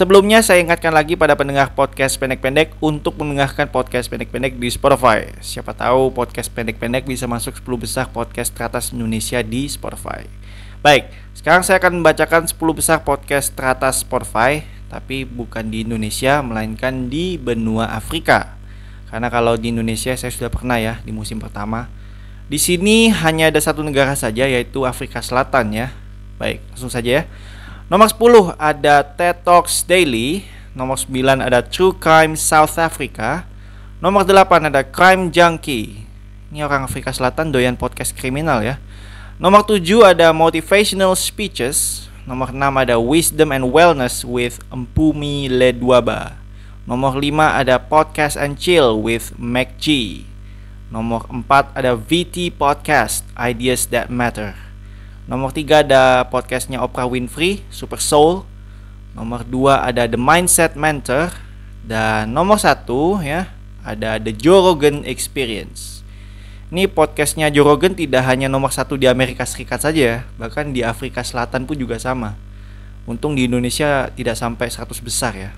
Sebelumnya saya ingatkan lagi pada pendengar podcast pendek-pendek untuk mendengarkan podcast pendek-pendek di Spotify. Siapa tahu podcast pendek-pendek bisa masuk 10 besar podcast teratas Indonesia di Spotify. Baik, sekarang saya akan membacakan 10 besar podcast teratas Spotify, tapi bukan di Indonesia melainkan di benua Afrika. Karena kalau di Indonesia saya sudah pernah ya di musim pertama. Di sini hanya ada satu negara saja yaitu Afrika Selatan ya. Baik, langsung saja ya. Nomor 10 ada TED Talks Daily. Nomor 9 ada True Crime South Africa. Nomor 8 ada Crime Junkie. Ini orang Afrika Selatan doyan podcast kriminal ya. Nomor 7 ada Motivational Speeches. Nomor 6 ada Wisdom and Wellness with Empumi Ledwaba. Nomor 5 ada Podcast and Chill with Mac G. Nomor 4 ada VT Podcast Ideas That Matter. Nomor 3 ada podcastnya Oprah Winfrey, Super Soul. Nomor 2 ada The Mindset Mentor dan nomor 1 ya ada The Joe Rogan Experience. Ini podcastnya Joe Rogan tidak hanya nomor satu di Amerika Serikat saja, bahkan di Afrika Selatan pun juga sama. Untung di Indonesia tidak sampai 100 besar ya.